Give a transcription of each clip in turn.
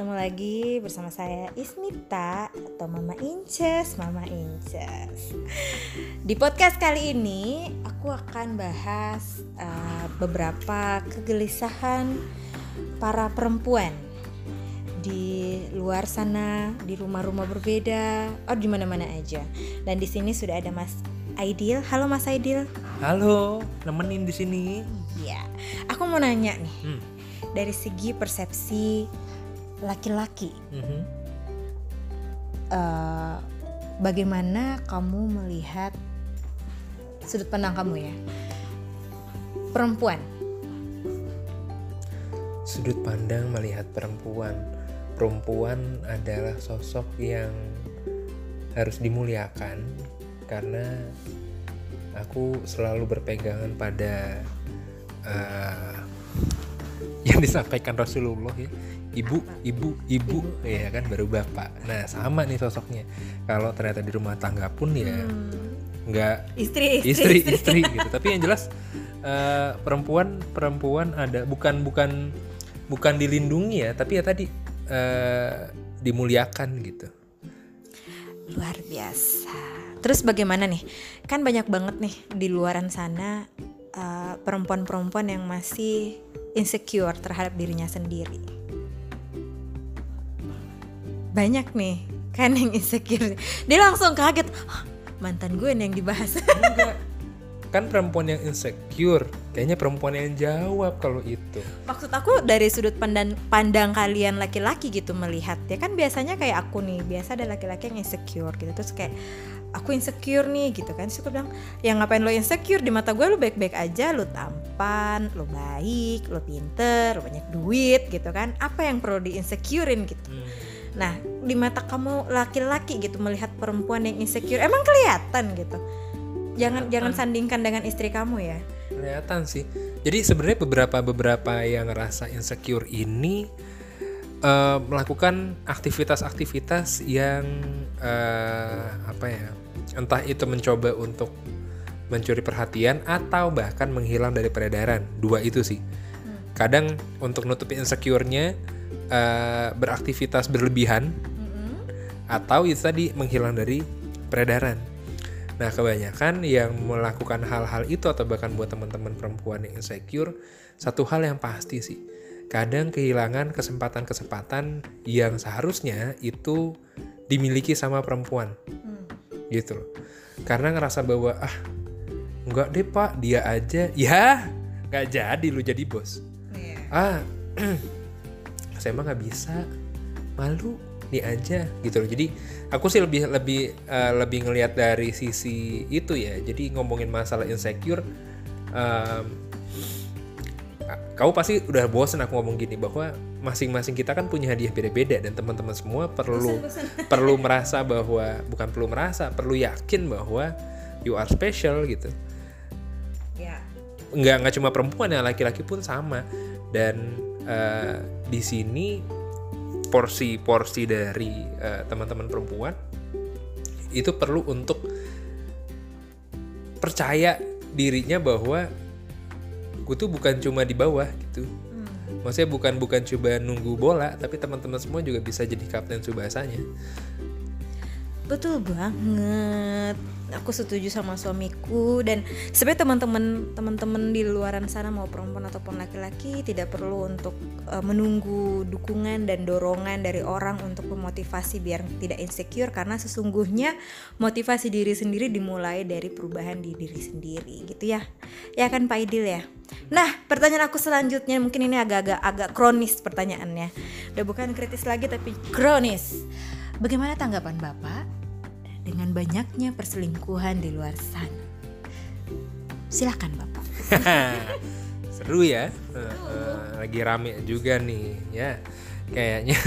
ketemu lagi bersama saya Ismita atau Mama Inces, Mama Inces. Di podcast kali ini aku akan bahas uh, beberapa kegelisahan para perempuan di luar sana, di rumah-rumah berbeda, oh di mana-mana aja. Dan di sini sudah ada Mas Aidil. Halo Mas Aidil. Halo, nemenin di sini. Iya. Aku mau nanya nih. Hmm. Dari segi persepsi laki-laki, mm -hmm. uh, bagaimana kamu melihat sudut pandang kamu ya perempuan? Sudut pandang melihat perempuan, perempuan adalah sosok yang harus dimuliakan karena aku selalu berpegangan pada uh, yang disampaikan Rasulullah ya ibu ibu ibu. Ya kan baru bapak. Nah sama nih sosoknya. Kalau ternyata di rumah tangga pun ya hmm. nggak istri istri istri, istri, istri gitu. Tapi yang jelas uh, perempuan perempuan ada bukan bukan bukan dilindungi ya tapi ya tadi uh, dimuliakan gitu. Luar biasa. Terus bagaimana nih? Kan banyak banget nih di luaran sana uh, perempuan-perempuan yang masih insecure terhadap dirinya sendiri banyak nih kan yang insecure. Dia langsung kaget mantan gue nih yang dibahas. Enggak. Kan perempuan yang insecure kayaknya perempuan yang jawab kalau itu. Maksud aku dari sudut pandang pandang kalian laki-laki gitu melihat ya kan biasanya kayak aku nih biasa ada laki-laki yang insecure gitu. Terus kayak aku insecure nih gitu kan. Suka bilang yang ngapain lo insecure? Di mata gue lo baik-baik aja lo tampan lo baik lo pinter lo banyak duit gitu kan. Apa yang perlu di insecurein gitu? Hmm Nah, di mata kamu laki-laki gitu melihat perempuan yang insecure, emang kelihatan gitu. Jangan kelihatan. jangan sandingkan dengan istri kamu ya. Kelihatan sih. Jadi sebenarnya beberapa beberapa yang ngerasa insecure ini uh, melakukan aktivitas-aktivitas yang uh, apa ya? Entah itu mencoba untuk mencuri perhatian atau bahkan menghilang dari peredaran. Dua itu sih. Hmm. Kadang untuk nutupi insecure-nya uh, beraktivitas berlebihan mm-hmm. atau itu tadi menghilang dari peredaran. Nah, kebanyakan yang melakukan hal-hal itu atau bahkan buat teman-teman perempuan yang insecure, satu hal yang pasti sih, kadang kehilangan kesempatan-kesempatan yang seharusnya itu dimiliki sama perempuan. Hmm. Gitu loh. Karena ngerasa bahwa ah, enggak deh Pak, dia aja. Ya, nggak jadi lu jadi bos. Yeah. Ah, saya emang nggak bisa. Malu nih aja gitu loh. Jadi aku sih lebih lebih uh, lebih ngelihat dari sisi itu ya. Jadi ngomongin masalah insecure um, kamu pasti udah bosan aku ngomong gini bahwa masing-masing kita kan punya hadiah beda-beda dan teman-teman semua perlu bosan, bosan. perlu merasa bahwa bukan perlu merasa perlu yakin bahwa you are special gitu. Ya. nggak nggak cuma perempuan ya laki-laki pun sama. Dan uh, di sini porsi-porsi dari uh, teman-teman perempuan itu perlu untuk percaya dirinya bahwa gue tuh bukan cuma di bawah gitu hmm. maksudnya bukan bukan coba nunggu bola tapi teman-teman semua juga bisa jadi kapten subasanya betul banget. Aku setuju sama suamiku dan sebenarnya teman-teman teman-teman di luaran sana mau perempuan ataupun laki-laki tidak perlu untuk uh, menunggu dukungan dan dorongan dari orang untuk memotivasi biar tidak insecure karena sesungguhnya motivasi diri sendiri dimulai dari perubahan di diri sendiri gitu ya. Ya kan Pak Idil ya? Nah pertanyaan aku selanjutnya mungkin ini agak-agak agak kronis pertanyaannya. Udah bukan kritis lagi tapi kronis. Bagaimana tanggapan Bapak dengan banyaknya perselingkuhan di luar sana. Silakan Bapak. Seru ya. Seru. Uh, lagi rame juga nih ya. Kayaknya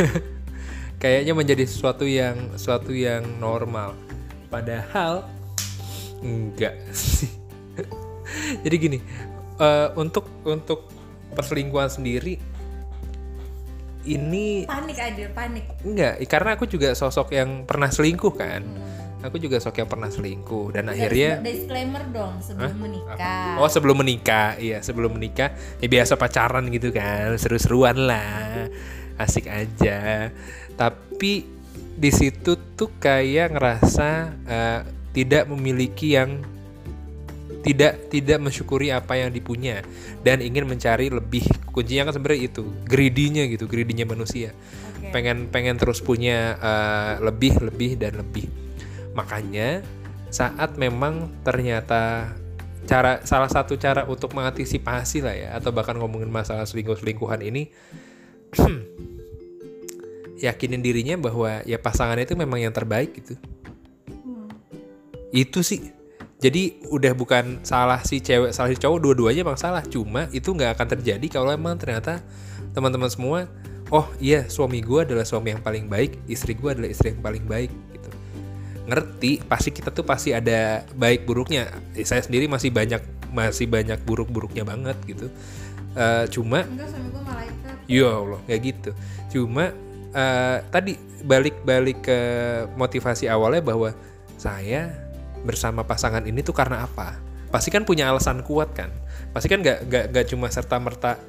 kayaknya menjadi sesuatu yang sesuatu yang normal. Padahal enggak sih. Jadi gini, uh, untuk untuk perselingkuhan sendiri ini panik aja panik enggak karena aku juga sosok yang pernah selingkuh kan hmm aku juga sok yang pernah selingkuh dan ya, akhirnya disclaimer dong sebelum Hah? menikah. Oh sebelum menikah iya sebelum menikah. Ya biasa pacaran gitu kan seru-seruan lah. Asik aja. Tapi di situ tuh kayak ngerasa uh, tidak memiliki yang tidak tidak mensyukuri apa yang dipunya. Dan ingin mencari lebih kuncinya kan sebenarnya itu greedy-nya gitu greedy-nya manusia. Okay. pengen pengen terus punya uh, lebih lebih dan lebih makanya saat memang ternyata cara salah satu cara untuk mengantisipasi lah ya atau bahkan ngomongin masalah selingkuh selingkuhan ini yakinin dirinya bahwa ya pasangan itu memang yang terbaik gitu. Itu sih. Jadi udah bukan salah si cewek salah si cowok dua-duanya emang salah. Cuma itu nggak akan terjadi kalau emang ternyata teman-teman semua oh iya suami gue adalah suami yang paling baik istri gue adalah istri yang paling baik ngerti pasti kita tuh pasti ada baik buruknya saya sendiri masih banyak masih banyak buruk-buruknya banget gitu uh, cuma enggak suami gue malaikat ya Allah kayak gitu cuma uh, tadi balik-balik ke motivasi awalnya bahwa saya bersama pasangan ini tuh karena apa? Pasti kan punya alasan kuat kan? Pasti kan nggak nggak nggak cuma serta merta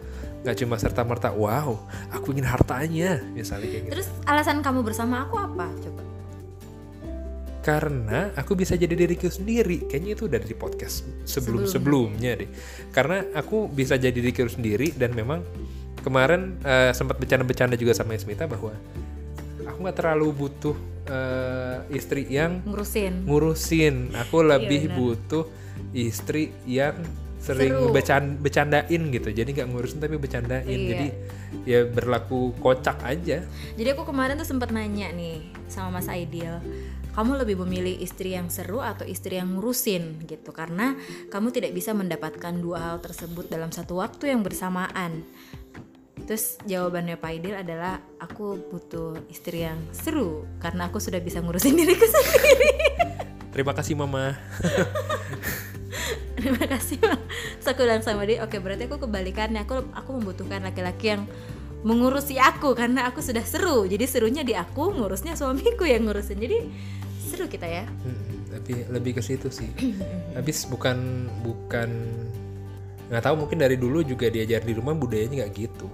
nggak cuma serta merta wow aku ingin hartanya misalnya kayak gitu. Terus alasan kamu bersama aku apa coba? Karena aku bisa jadi diriku sendiri. Kayaknya itu udah di podcast sebelum sebelumnya. deh. Karena aku bisa jadi diriku sendiri dan memang kemarin uh, sempat bercanda-bercanda juga sama Ismita bahwa aku nggak terlalu butuh uh, istri yang ngurusin. ngurusin. Aku lebih iya, butuh istri yang sering bercanda, bercandain gitu. Jadi nggak ngurusin tapi bercandain. Iya. jadi ya berlaku kocak aja. Jadi aku kemarin tuh sempat nanya nih sama Mas Aidil kamu lebih memilih istri yang seru atau istri yang ngurusin gitu karena kamu tidak bisa mendapatkan dua hal tersebut dalam satu waktu yang bersamaan Terus jawabannya Pak Idil adalah aku butuh istri yang seru karena aku sudah bisa ngurusin diriku sendiri. Terima kasih Mama. Terima kasih Mama. So, aku bilang sama dia, oke berarti aku kebalikannya. Aku aku membutuhkan laki-laki yang mengurusi aku karena aku sudah seru. Jadi serunya di aku, ngurusnya suamiku yang ngurusin. Jadi seru kita ya. Hmm, tapi lebih ke situ sih. Habis bukan bukan nggak tahu mungkin dari dulu juga diajar di rumah budayanya nggak gitu.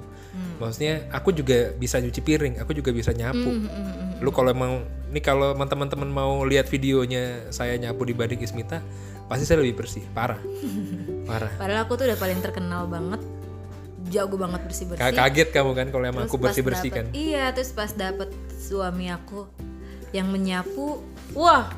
Maksudnya aku juga bisa nyuci piring aku juga bisa nyapu. Mm -hmm. lu kalau emang ini kalau teman-teman mau lihat videonya saya nyapu dibanding Ismita pasti saya lebih bersih. Parah. Parah. Padahal aku tuh udah paling terkenal banget. Jago banget bersih bersih kaget kamu kan kalau emang terus aku bersih bersih kan? Iya terus pas dapet suami aku yang menyapu wah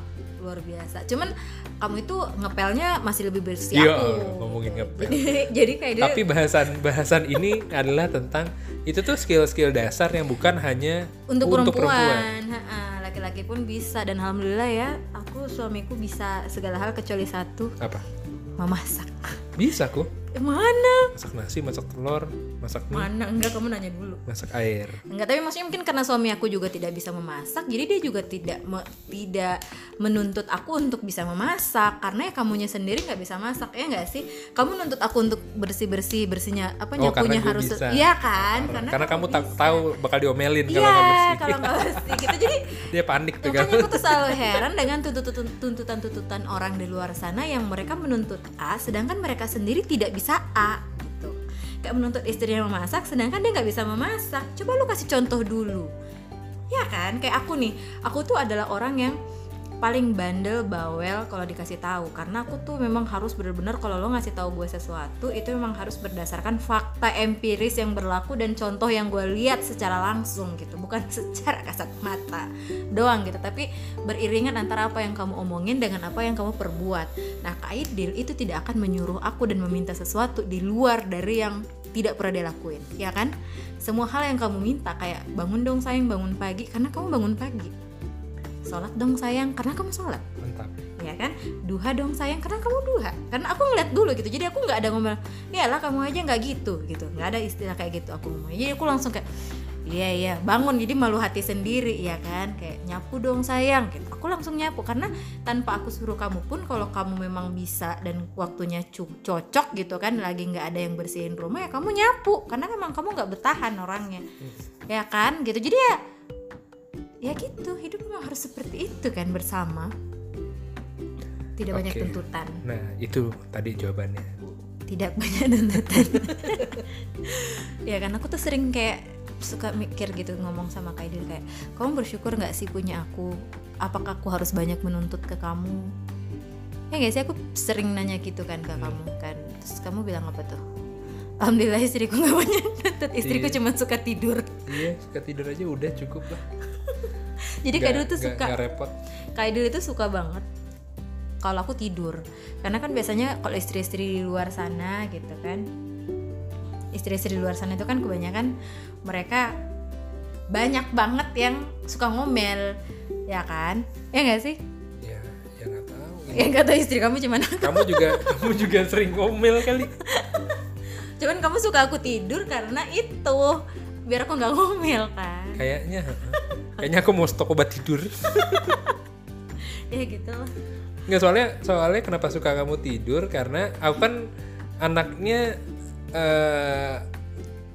luar biasa cuman kamu itu ngepelnya masih lebih bersih iya, ngomongin ngepel. jadi, jadi kayak dia... Tapi bahasan bahasan ini adalah tentang itu tuh skill-skill dasar yang bukan hanya untuk, untuk perempuan. Laki-laki pun bisa dan alhamdulillah ya, aku suamiku bisa segala hal kecuali satu. Apa? Memasak. Bisa kok mana? Masak nasi masak telur masak mie. Mana? Enggak kamu nanya dulu. Masak air. Enggak tapi maksudnya mungkin karena suami aku juga tidak bisa memasak jadi dia juga tidak me, tidak menuntut aku untuk bisa memasak. Karena ya kamunya sendiri nggak bisa masak ya enggak sih? Kamu nuntut aku untuk bersih bersih bersihnya apa oh, nyapunya harus iya kan? Karena, karena kamu tak tahu bakal diomelin kalau nggak bersih kalau nggak bersih gitu. Jadi dia panik tuh kan. aku tuh selalu heran dengan tuntutan-tuntutan orang di luar sana yang mereka menuntut A sedangkan mereka sendiri tidak bisa bisa A gitu. Kayak menuntut istrinya memasak sedangkan dia nggak bisa memasak. Coba lu kasih contoh dulu. Ya kan? Kayak aku nih aku tuh adalah orang yang paling bandel bawel kalau dikasih tahu. Karena aku tuh memang harus bener-bener kalau lo ngasih tahu gue sesuatu itu memang harus berdasarkan fakta empiris yang berlaku dan contoh yang gue lihat secara langsung gitu. Bukan secara kasat mata doang gitu tapi beriringan antara apa yang kamu omongin dengan apa yang kamu perbuat. Nah kaidil itu tidak akan menyuruh aku dan meminta sesuatu di luar dari yang tidak pernah dia lakuin ya kan? Semua hal yang kamu minta kayak bangun dong sayang bangun pagi. Karena kamu bangun pagi sholat dong sayang karena kamu sholat. Mantap. Ya kan? Duha dong sayang karena kamu duha. Karena aku ngeliat dulu gitu jadi aku nggak ada ngomel ya lah kamu aja nggak gitu gitu. Nggak ada istilah kayak gitu aku ngomong jadi aku langsung kayak iya iya bangun. Jadi malu hati sendiri ya kan? Kayak nyapu dong sayang. Gitu aku langsung nyapu karena tanpa aku suruh kamu pun kalau kamu memang bisa dan waktunya cocok gitu kan lagi nggak ada yang bersihin rumah ya kamu nyapu. Karena memang kamu nggak bertahan orangnya. Ya kan? Gitu. Jadi ya ya gitu hidup memang harus seperti itu kan bersama. Tidak okay. banyak tuntutan. Nah itu tadi jawabannya. Tidak banyak tuntutan. Ya kan aku tuh sering kayak suka mikir gitu ngomong sama Kak Idil kayak kamu bersyukur nggak sih punya aku? Apakah aku harus banyak menuntut ke kamu? Ya gak sih? Aku sering nanya gitu kan ke kamu kan. Terus kamu bilang apa tuh? Alhamdulillah istriku gak banyak nuntut istriku Iya. cuma suka tidur. Iya suka tidur aja udah cukup lah jadi Kak Idil tuh Nggak- suka nggak repot. Kak Idil itu suka banget kalau aku tidur. Karena kan biasanya kalau istri-istri di luar sana gitu kan istri-istri di luar sana itu kan kebanyakan mereka banyak banget yang suka ngomel ya kan? Ya nggak sih? Ya ya nggak tahu. Ya nggak tahu istri kamu gimana. Kamu juga kamu juga sering ngomel kali. Cuman kamu suka aku tidur karena itu biar aku nggak ngomel kan. Kayaknya. Kayaknya aku mau stok obat tidur. Ya gitu. Nggak soalnya soalnya kenapa suka kamu tidur? Karena aku kan anaknya eh,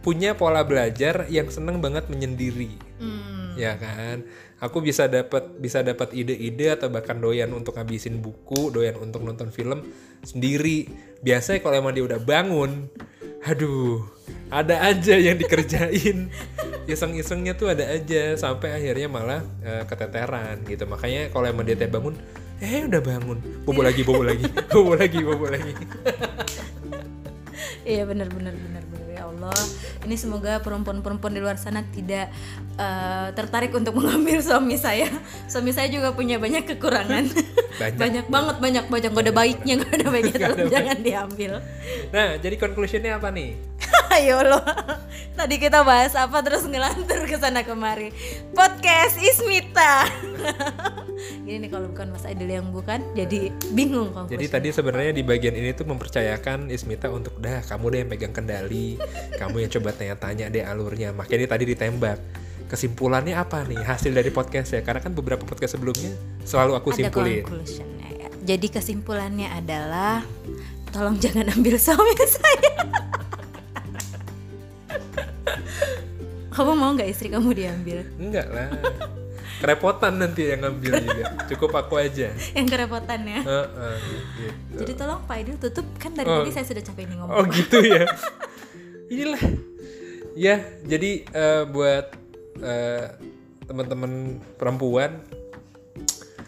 punya pola belajar yang seneng banget menyendiri. Hmm. ya kan? Aku bisa dapat bisa dapat ide-ide atau bahkan doyan untuk ngabisin buku doyan untuk nonton film sendiri. Biasanya kalau emang dia udah bangun aduh ada aja yang dikerjain iseng-isengnya tuh ada aja sampai akhirnya malah eh, keteteran gitu makanya kalau emang dia teh bangun eh udah bangun bobo lagi bobo lagi bobo lagi bobo lagi Iya benar benar benar benar ya Allah. Ini semoga perempuan-perempuan di luar sana tidak eh, tertarik untuk mengambil suami saya. Suami saya juga punya banyak kekurangan. Banyak. banyak banget banyak banyak gak ada baiknya gak ada baiknya ada tolong jangan diambil. nah jadi conclusionnya apa nih Ayo lo. Tadi kita bahas apa terus ngelantur ke sana kemari. Podcast Ismita. Gini nih kalau bukan Mas Aidil yang bukan jadi bingung kok. Jadi tadi sebenarnya di bagian ini tuh mempercayakan Ismita untuk dah kamu deh yang megang kendali, kamu yang coba tanya-tanya deh alurnya. Makanya tadi ditembak. Kesimpulannya apa nih hasil dari podcast ya? Karena kan beberapa podcast sebelumnya selalu aku ada simpulin. ya. Jadi kesimpulannya adalah tolong jangan ambil suami saya. Kamu mau nggak istri kamu diambil? Enggak lah. Kerepotan nanti yang ngambil juga. Cukup aku aja. Yang kerepotan ya. Heeh, gitu. Jadi tolong Pak Idil tutup kan dari Oh. tadi saya sudah capek nih ngomong. Oh gitu ya. Inilah. Ya, jadi eh, buat eh, teman-teman perempuan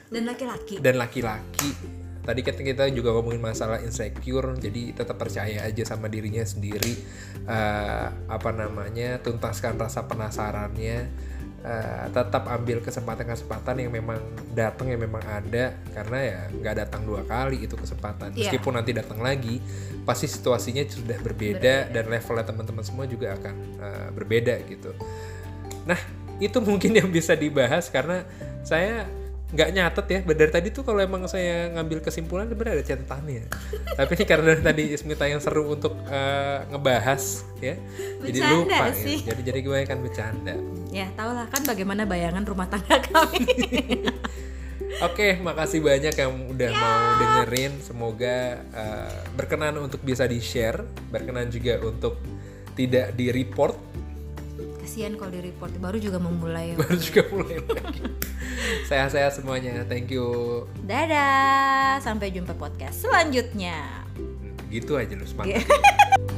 Dan laki-laki. dan laki-laki tadi kan kita juga ngomongin masalah insecure jadi tetap percaya aja sama dirinya sendiri. Eh, apa namanya tuntaskan rasa penasarannya. Eh, tetap ambil kesempatan-kesempatan yang memang datang yang memang ada. Karena ya nggak datang dua kali itu kesempatan. Iya. meskipun nanti datang lagi pasti situasinya sudah berbeda, dan levelnya teman-teman semua juga akan eh, berbeda gitu. Nah, itu mungkin yang bisa dibahas karena saya nggak nyatet ya. Dari tadi tuh kalau emang saya ngambil kesimpulan sebenarnya ada catatannya. Tapi ini karena tadi Ismita yang seru untuk eh, ngebahas ya. Jadi Bercanda lupa sih. ya. Jadi jadi gue kan bercanda. Ya, tau lah kan bagaimana bayangan rumah tangga kami. Oke, makasih banyak yang udah mau dengerin. Semoga eh, berkenan untuk bisa di-share, berkenan juga untuk tidak di-report Kasihan kalau di report baru juga memulai. baru juga mulai lagi. Sehat-sehat semuanya. Thank you. Dadah, sampai jumpa podcast selanjutnya. Gitu aja lu semangat.